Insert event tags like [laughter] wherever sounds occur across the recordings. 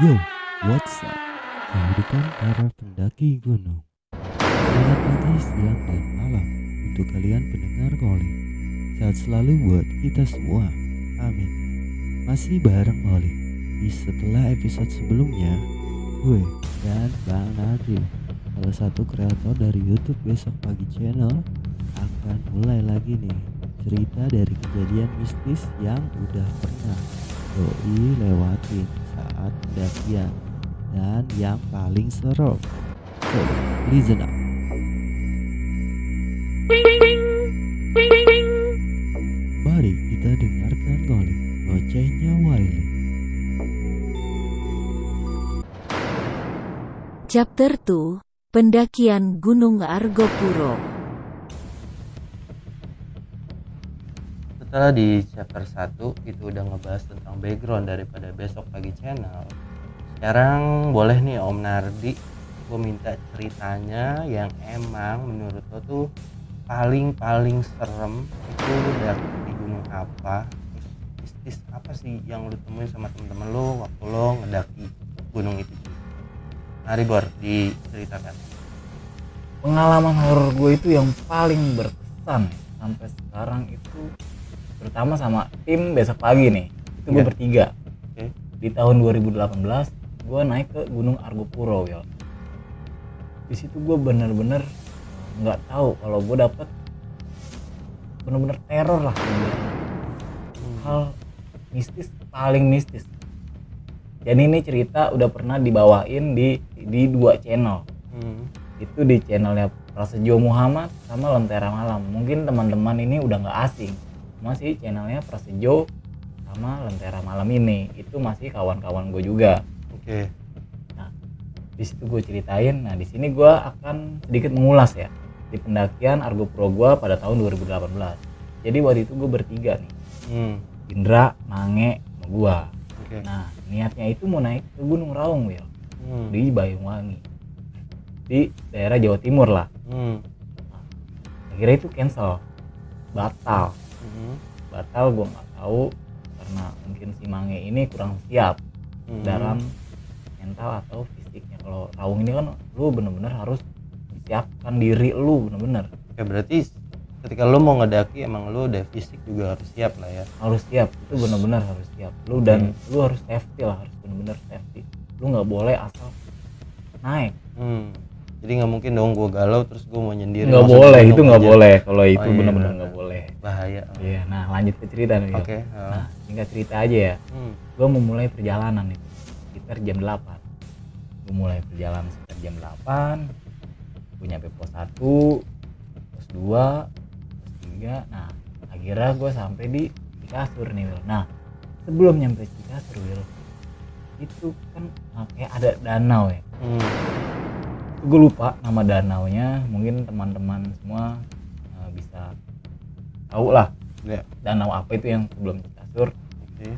Yo, what's up? Kehidupan para pendaki gunung. Selamat pagi, siang, dan malam untuk kalian pendengar Oli. Sehat selalu buat kita semua. Amin. Masih bareng Oli. Di setelah episode sebelumnya, gue dan Bang Nadri, salah satu kreator dari YouTube Besok Pagi Channel, akan mulai lagi nih cerita dari kejadian mistis yang udah pernah Doi lewatin pendakian dan yang paling seru. So, listen up. Mari kita dengarkan Ngoli, ngocehnya Wiley. Chapter 2 Pendakian Gunung Argopuro Setelah di chapter 1 itu udah ngebahas tentang background daripada besok pagi channel. Sekarang boleh nih Om Nardi Gue minta ceritanya yang emang menurut lo tuh paling-paling serem Itu dari di gunung apa? Terus mistis apa sih yang lu temuin sama temen-temen lo waktu lo ngedaki gunung itu? Mari Bor diceritakan. Pengalaman horor gue itu yang paling berkesan sampai sekarang itu terutama sama tim besok pagi nih. Itu gue Iya. bertiga. Oke. di tahun 2018 gue naik ke Gunung Argopuro ya di situ gue bener-bener nggak tahu kalau gue dapet bener-bener teror lah. Hal mistis paling mistis. Jadi ini cerita udah pernah dibawain di di dua channel. Hmm. itu di channelnya Prasejo Muhammad sama Lentera Malam. Mungkin teman-teman ini udah nggak asing masih channelnya Prasejo sama Lentera Malam ini. Itu masih kawan-kawan gue juga. Oke. Di situ gue ceritain nah di sini gue akan sedikit mengulas ya di pendakian Argo Pro gue pada tahun 2018 jadi waktu itu gue bertiga nih. Hmm. Indra, Mange, sama gue Oke. Nah niatnya itu mau naik ke Gunung Raung Wil. Hmm. di Banyuwangi. Di daerah Jawa Timur lah. Hmm. akhirnya itu cancel. Batal Hmm. batal gue nggak tahu karena mungkin si Mange ini kurang siap Hmm. dalam mental atau fisiknya kalau raung ini kan lu bener-bener harus siapkan diri lu bener-bener Oke berarti ketika lu mau ngedaki emang lu udah fisik juga harus siap lah ya. harus siap itu bener-bener harus siap lu dan lu harus safety lah harus bener-bener safety lu nggak boleh asal naik Hmm. Jadi nggak mungkin dong gua galau terus gua mau nyendiri. nggak boleh itu nggak boleh kalau itu iya, bener-bener bener. nggak boleh Bahaya. iya nah lanjut ke cerita nih. Oke. nah singkat cerita aja ya Hmm. gue memulai perjalanan itu sekitar jam 8 gue mulai perjalanan sekitar jam 8 gue nyampe pos 1 pos 2 pos 3 nah akhirnya gue sampai di Cikasur nih Wil nah sebelum nyampe Cikasur Wil itu kan uh, kayak ada danau ya Hmm. Gue lupa nama danaunya mungkin teman-teman semua uh, bisa tahu lah Ya. danau apa itu yang sebelum Cikasur Oke.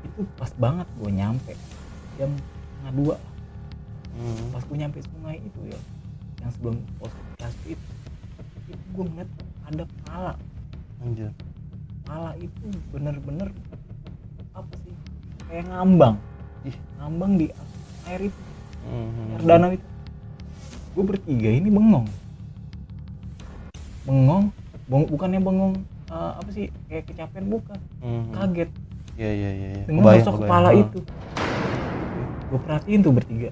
itu pas banget gue nyampe jam setengah dua Hmm. pas gue nyampe sungai itu ya yang sebelum pos Cikasur itu itu gue ngeliat ada pala Anjir. pala itu bener-bener apa sih kayak ngambang Ih. ngambang di air itu Hmm. air danau itu gue bertiga ini bengong bengong beng, bukannya bengong eh, apa sih kayak kecapean bukan Hmm. kaget Iya iya iya. iya. dengan Kebayang, sosok kebayang. kepala Hmm. itu gue perhatiin tuh bertiga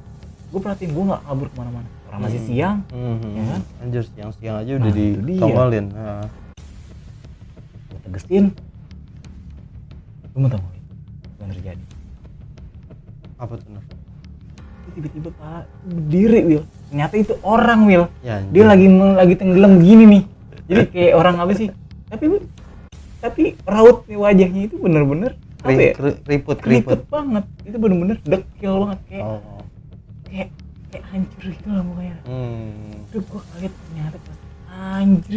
gue perhatiin gue nggak kabur ke mana-mana orang masih Hmm. siang Hmm. Ya kan? Anjir siang-siang aja Nah, udah itu dia. ditongolin. Nah. gue tegesin gue mau apa yang terjadi Apa tuh? Tiba-tiba itu berdiri Will ternyata itu orang Will Ya. dia lagi lagi tenggelam begini nih. Jadi kayak orang apa sih? Tapi tapi raut nih wajahnya itu bener-bener apa ya? keri- keriput keriput banget. Itu bener-bener dekil banget kayak Oh. kayak kayak hancur gitu lah mukanya Hmm. Terus gue kaget ternyata pas anjir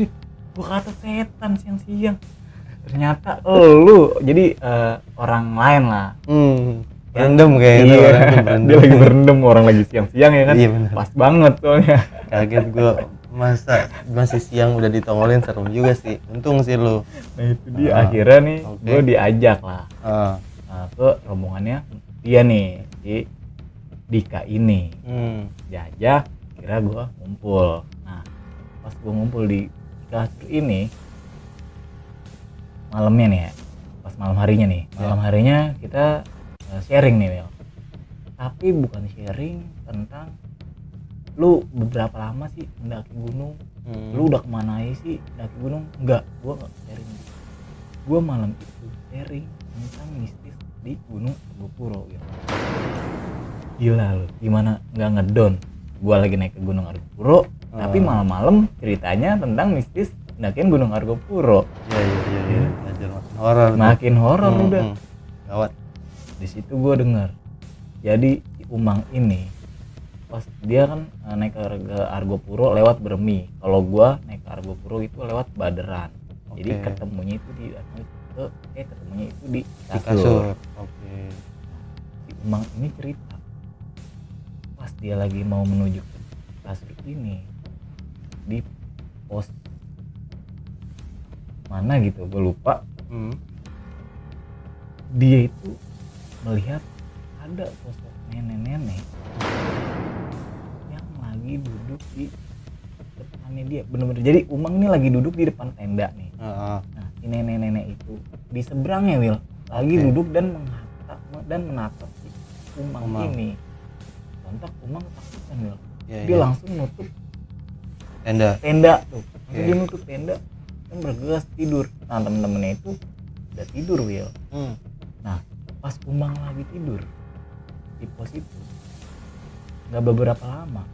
gue kata setan siang-siang. Ternyata lu. Jadi eh, orang lain lah. Hmm. Berendam kayak gitu. iya, orang [laughs] tuh berendam. dia lagi berendam orang lagi siang-siang ya kan Iya pas banget soalnya Kaget gua masa masih siang udah ditongolin serem juga sih. Untung sih lu. nah itu dia Ah, akhirnya nih oke. gue diajak lah Ah. uh, ke rombongannya dia nih si Dika ini Hmm. diajak kira gue ngumpul nah pas gue ngumpul di kasur ini malamnya nih ya pas malam harinya nih malam harinya kita sharing nih Wil tapi bukan sharing tentang lu beberapa lama sih mendaki gunung Hmm. lu udah ke mana aja sih mendaki gunung enggak gua nggak sharing gitu gua malam itu sharing tentang mistis di gunung Argopuro ya gila lu gimana nggak ngedon gua lagi naik ke gunung Argopuro tapi Ah. malam-malam ceritanya tentang mistis ndakin gunung Argopuro Iya iya iya. Belajar makin horor. makin horor Hmm, udah hmm. Gawat. Di situ gue dengar jadi si Umang ini pas dia kan eh, naik ke, ke Argopuro lewat Bermi kalau gua naik ke Argopuro itu lewat Baderan jadi Oke. ketemunya itu di ke eh ketemunya itu di Di kasur, kasur. Oke. si Umang ini cerita pas dia lagi mau menuju ke kasur ini di pos mana gitu gue lupa Hmm. dia itu melihat ada sosok nenek-nenek yang lagi duduk di depannya dia bener-bener jadi Umang ini lagi duduk di depan tenda nih Heeh. nah si nenek-nenek itu di seberangnya Will lagi Oke. duduk dan menghata dan menatap si Umang, Umang. ini sontak Umang ketakutan Will Iya dia iya. langsung nutup Tenda. tenda tuh langsung Oke. dia nutup tenda dan bergegas tidur nah temen-temennya itu udah tidur Will Hmm. Pas Umang lagi tidur di pos itu nggak beberapa lama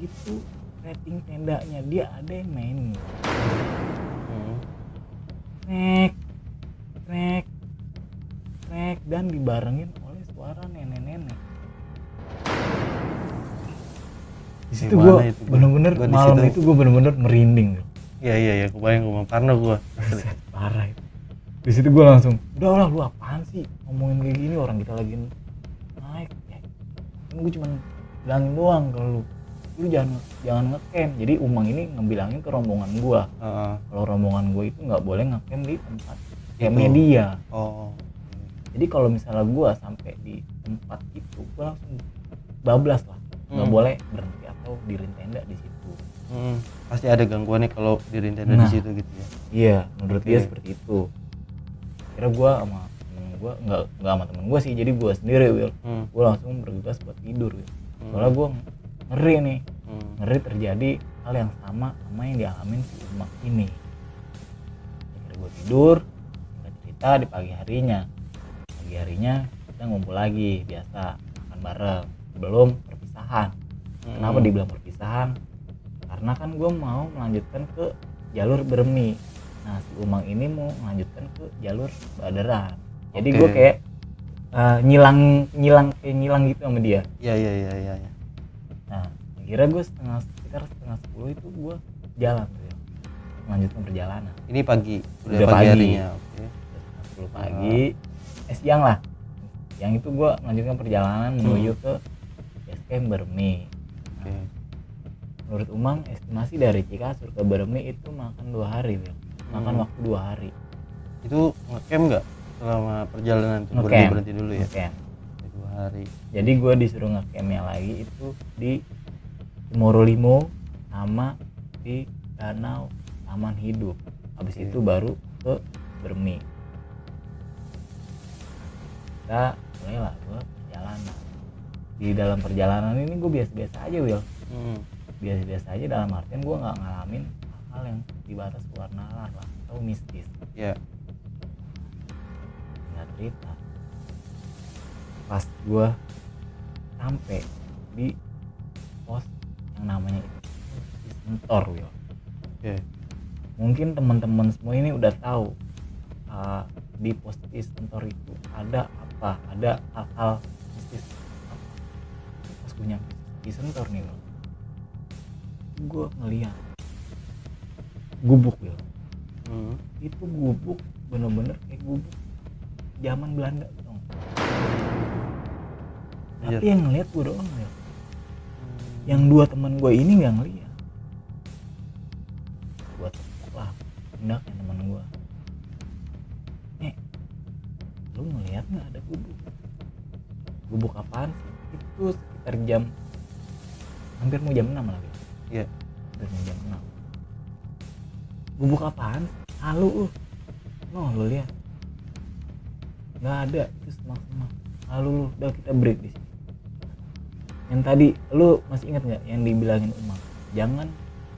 itu rating tendanya dia ada yang main Hmm. nek nek nek dan dibarengin oleh suara nenek-nenek di situ gue bener-bener malam itu gue bener-bener merinding. Iya iya iya. Kebayang gue parno gue. [laughs] parah itu di situ gue langsung udah lah lu apaan sih ngomongin kayak gini orang kita lagi naik ya gue cuman bilangin doang kalau lu lu jangan jangan ngecamp jadi umang ini ngebilangin ke rombongan gue Heeh. kalau rombongan gue itu nggak boleh ngecamp di tempat Itu. campnya dia Oh. jadi kalau misalnya gue sampai di tempat itu gue langsung bablas lah nggak Hmm. boleh berhenti atau diri tenda di situ Hmm. Pasti ada gangguan nih kalau di Nintendo Nah. di situ gitu ya. Iya, menurut dia Oke. seperti itu. Kira gua sama temen gua nggak nggak sama temen gua sih, jadi gua sendiri Will. Hmm. Gua langsung bergegas buat tidur. Will. Hmm. Soalnya gua ngeri nih, Hmm. ngeri terjadi hal yang sama sama yang dialamin si Umak ini. Akhirnya gua tidur, singkat cerita di pagi harinya. Pagi harinya kita ngumpul lagi biasa makan bareng belum perpisahan. Hmm. Kenapa dibilang perpisahan? Karena kan gue mau melanjutkan ke jalur Bermi. Nah si Umang ini mau melanjutkan ke jalur Baderan. Jadi Oke. gue kayak eh, nyilang nyilang kayak nyilang gitu sama dia. Iya iya iya iya. iya. Nah akhirnya gue setengah sekitar setengah sepuluh itu gue jalan tuh ya. melanjutkan perjalanan. Ini pagi. Udah, Udah pagi, pagi. harinya. Oke. Udah setengah sepuluh pagi, eh siang lah. Yang itu gue melanjutkan perjalanan menuju ke base camp Bermi. Oke. menurut Umang estimasi dari Cikasur ke Bermi itu makan dua hari Wil. Makan Hmm. waktu dua hari Itu ngecamp nggak selama perjalanan tuh berhenti berhenti dulu ya? Dua hari. jadi gue disuruh ngecampnya lagi itu di Morolimo sama di Danau Taman Hidup habis Oke. itu baru ke Bermi kita mulailah gue perjalanan di dalam perjalanan ini gue biasa-biasa aja Will Hmm. biasa-biasa aja dalam artian gue nggak ngalamin hal yang di batas luar nalar lah atau mistis Ya. nggak cerita pas gue sampai di pos yang namanya itu Sentor Will Oke. mungkin teman-teman semua ini udah tahu uh, di pos di Sentor itu ada apa ada hal-hal mistis pas gue nyampe di Sentor nih Will gue ngeliat gubuk Will Hmm. itu gubuk bener-bener kayak gubuk. Zaman Belanda dong tapi Iya. yang ngeliat gue doang ya. Yang dua teman gue ini nggak ngeliat. Gue tepuk lah pundaknya teman gue eh lu ngeliat nggak ada gubuk? Gubuk apaan itu sekitar jam hampir mau jam 6 lah Wil. Iya. hampir mau jam 6 gubuk apaan halu uh no lu lihat nggak ada itu semak semak lalu lu udah kita break di sini yang tadi lu masih ingat nggak yang dibilangin Umar jangan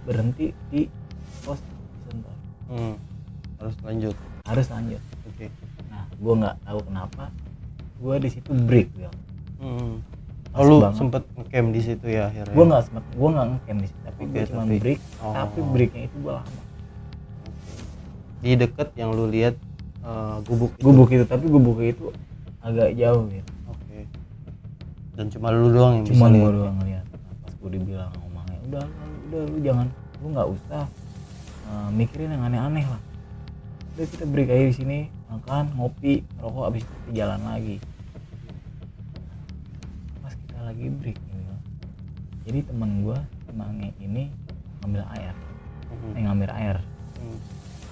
berhenti di pos sentor Hmm. Harus lanjut. harus lanjut Oke. nah gua nggak tahu kenapa gua di situ break Wil. Hmm. Pas Oh, lu banget. sempet ngecamp di situ ya akhirnya. gua nggak sempet gua nggak ngecamp di situ tapi Oke, gua cuma tapi- break Oh. tapi breaknya itu gua lama. Di deket yang lu lihat eh, gubuk itu. gubuk itu tapi gubuk itu agak jauh gitu Oke. Dan cuma lu doang yang cuma gua lihat. doang ngeliat pas gua dibilang mamanya udah lu- udah lu jangan lu nggak usah eh, mikirin yang aneh-aneh lah udah kita break aja di sini makan ngopi rokok abis itu jalan lagi pas kita lagi break nih Wil, jadi temen gua si Mange ini ngambil air Hmm. eh, ngambil air.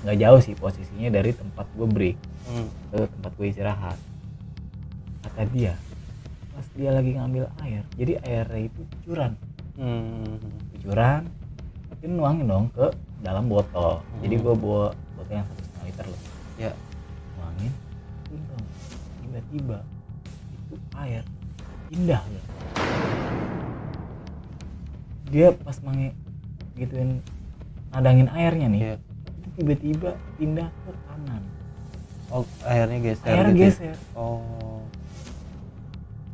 Nggak jauh sih posisinya dari tempat gue break Hmm. ke tempat gue istirahat kata dia pas dia lagi ngambil air jadi airnya itu cucuran Hmm. cucuran dia nuangin dong ke dalam botol jadi Hmm. gue bawa botol yang satu setengah liter loh Ya. nuangin tiba-tiba itu air indah loh dia pas mange gituin nadangin airnya nih Iya. Tiba-tiba pindah ke kanan Oh, akhirnya geser. air gitu ya? geser Oh.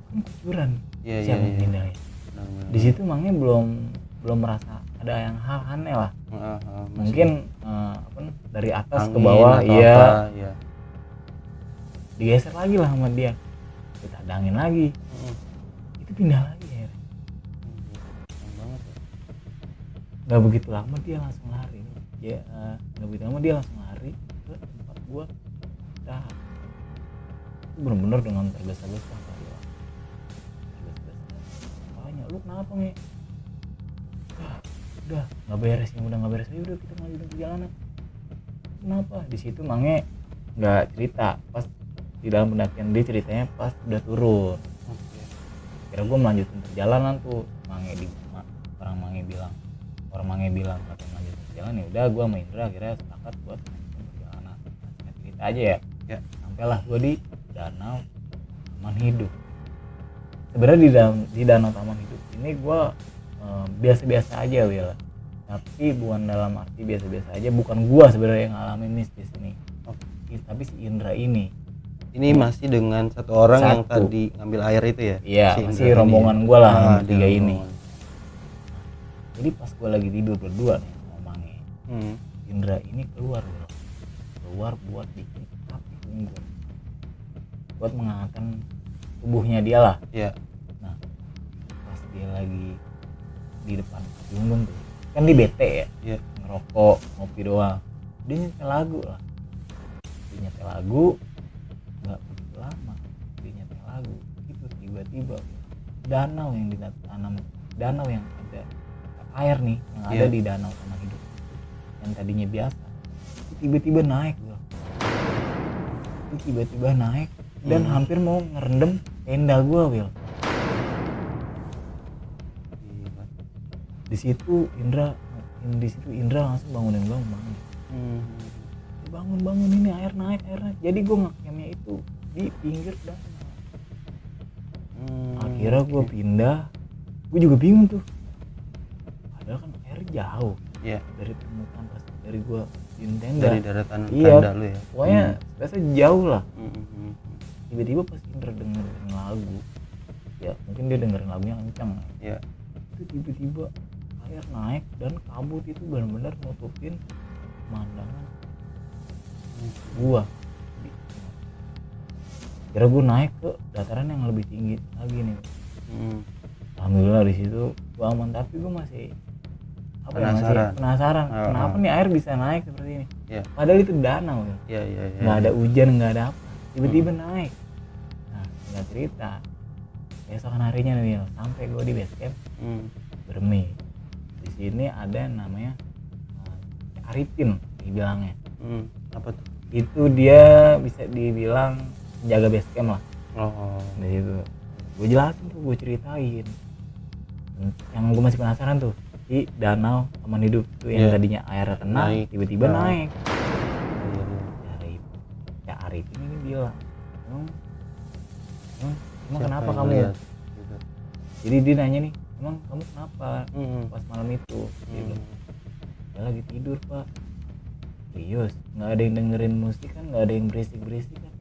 kan kucuran Iya, iya, siapa iya. pindahnya Benar-benar. di situ mangnya belum belum merasa ada yang hal aneh lah Ah, ah, masih mungkin eh, apa dari atas ke bawah iya iya. digeser lagi lah sama dia kita dangin lagi Hmm. itu pindah lagi ya Keren banget ya. nggak begitu lama dia langsung lari dia eh, nggak begitu lama dia langsung lari ke tempat gua. Dah. Bener-bener dengan tergesa-gesa kali ya tanya lu kenapa nih "Ah, udah nggak beres ya udah nggak beres. Ya udah kita lanjutin perjalanan. Kenapa? Di situ mange nggak cerita. Pas di dalam pendakian dia ceritanya pas udah turun. Oke. kira gue melanjutin perjalanan tuh. Mange di orang mange bilang orang mange bilang kata melanjutin perjalanan ya udah gue sama Indra akhirnya sepakat buat perjalanan nah, cerita aja ya Ya. sampailah gue di danau taman hidup sebenarnya di dalam di danau taman hidup ini gue biasa-biasa aja Will tapi bukan dalam arti biasa-biasa aja bukan gua sebenarnya yang ngalamin mistis ini Oke. tapi si Indra ini Ini masih dengan satu orang yang Satu. tadi ngambil air itu ya? iya Si masih ini rombongan ya? gua lah Ah, yang bertiga ini rombongan. Jadi pas gua lagi tidur berdua nih Mange Hmm. Indra ini keluar Will. keluar buat bikin api unggun buat menghangatkan tubuhnya dia lah Iya. pas dia lagi di depan api unggun tuh kan di bete ya Iya. ngerokok ngopi doang dia nyetel lagu lah dia nyetel lagu nggak begitu lama dia nyetel lagu itu tiba-tiba danau yang ditanam danau yang ada air nih yang ada Iya. di danau taman hidup yang tadinya biasa tiba-tiba naik bro tiba-tiba naik dan Hmm. hampir mau ngerendam tenda gua Will Gila. di situ Indra di situ Indra langsung bangunin gua bangun Hmm. bangun bangun ini air naik air naik jadi gua ngecamnya itu di pinggir danau Hmm. akhirnya gua pindah gua juga bingung tuh padahal kan air jauh Iya. dari permukaan pas dari gua di tenda Dari daratan Iya. tenda lu ya? pokoknya biasa jauh lah Hmm. Hmm, hmm, hmm. tiba-tiba pas Indra dengerin lagu ya mungkin dia dengerin lagunya kencang Iya. itu tiba-tiba air naik dan kabut itu benar-benar nutupin pemandangan gua kira gua naik ke dataran yang lebih tinggi lagi nih Hmm. alhamdulillah di situ gua aman tapi gua masih apa ya, masih Penasaran. penasaran Ah, kenapa ah. nih air bisa naik seperti ini Iya. padahal itu danau ya Iya, iya, iya. nggak ada hujan nggak ada apa tiba-tiba naik nah nggak cerita besokan harinya nih sampai gue di base camp Hmm. bermi di sini ada yang namanya uh, Arifin dibilangnya Hmm. Apa tuh? itu dia bisa dibilang jaga base camp lah Oh. di situ gue jelasin tuh gue ceritain yang gue masih penasaran tuh di danau taman hidup tuh yang Iya. tadinya airnya tenang Naik. tiba-tiba Ah. naik Iya, iya. dari ya Arifin ini bilang emang emang, kenapa kamu lihat? Gitu. jadi dia nanya nih emang kamu kenapa Mm-mm. pas malam itu dia Mm. bilang dia lagi tidur pak serius nggak ada yang dengerin musik kan nggak ada yang berisik berisik kan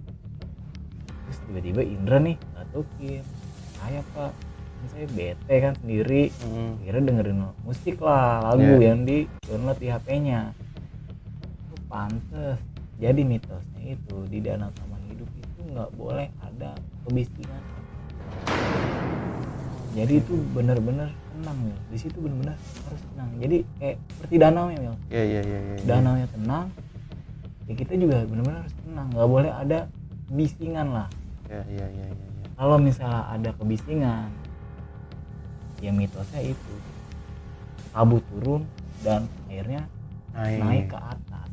terus tiba-tiba Indra nih ngatukin saya pak saya bete kan sendiri Mm-mm. kira dengerin musik lah lagu Iya. yang di download di HP-nya itu pantes jadi mitosnya itu di danau taman hidup itu nggak boleh ada kebisingan jadi itu bener-bener tenang ya di situ bener-bener harus tenang jadi kayak seperti danau ya Mil Iya iya iya iya. danau nya tenang ya kita juga bener-bener harus tenang nggak boleh ada bisingan lah iya iya. iya. kalau misalnya ada kebisingan ya mitosnya itu kabut turun dan airnya Naik. naik ke atas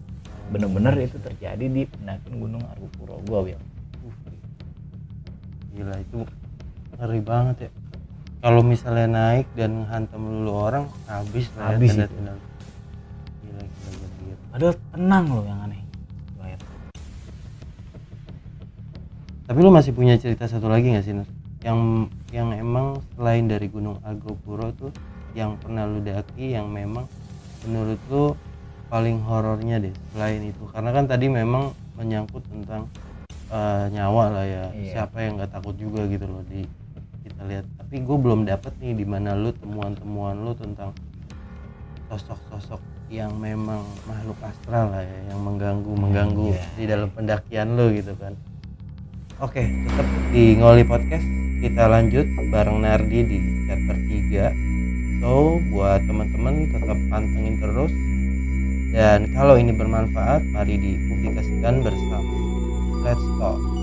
bener-bener itu terjadi di pendakian gunung Argopuro gua Wil Gila itu ngeri banget ya. Kalau misalnya naik dan hantam lulu orang habis lah Habis ya itu. tenda Gila gila gila. gila. padahal tenang loh yang aneh Bayar. Tapi lu masih punya cerita satu lagi nggak sih Nur? Yang yang emang selain dari Gunung Argopuro tuh yang pernah lu daki yang memang menurut lu paling horornya deh selain itu. Karena kan tadi memang menyangkut tentang eh, nyawa lah ya. Iya. siapa yang nggak takut juga gitu loh di kita lihat. Tapi gue belum dapet nih di mana lu temuan-temuan lu tentang sosok-sosok yang memang makhluk astral lah ya yang mengganggu mengganggu iya. di dalam pendakian lu gitu kan. Oke tetap di ngoli podcast kita lanjut bareng Nardi di chapter 3 so buat teman-teman tetap pantengin terus. Dan kalau ini bermanfaat mari dipublikasikan bersama. Let's talk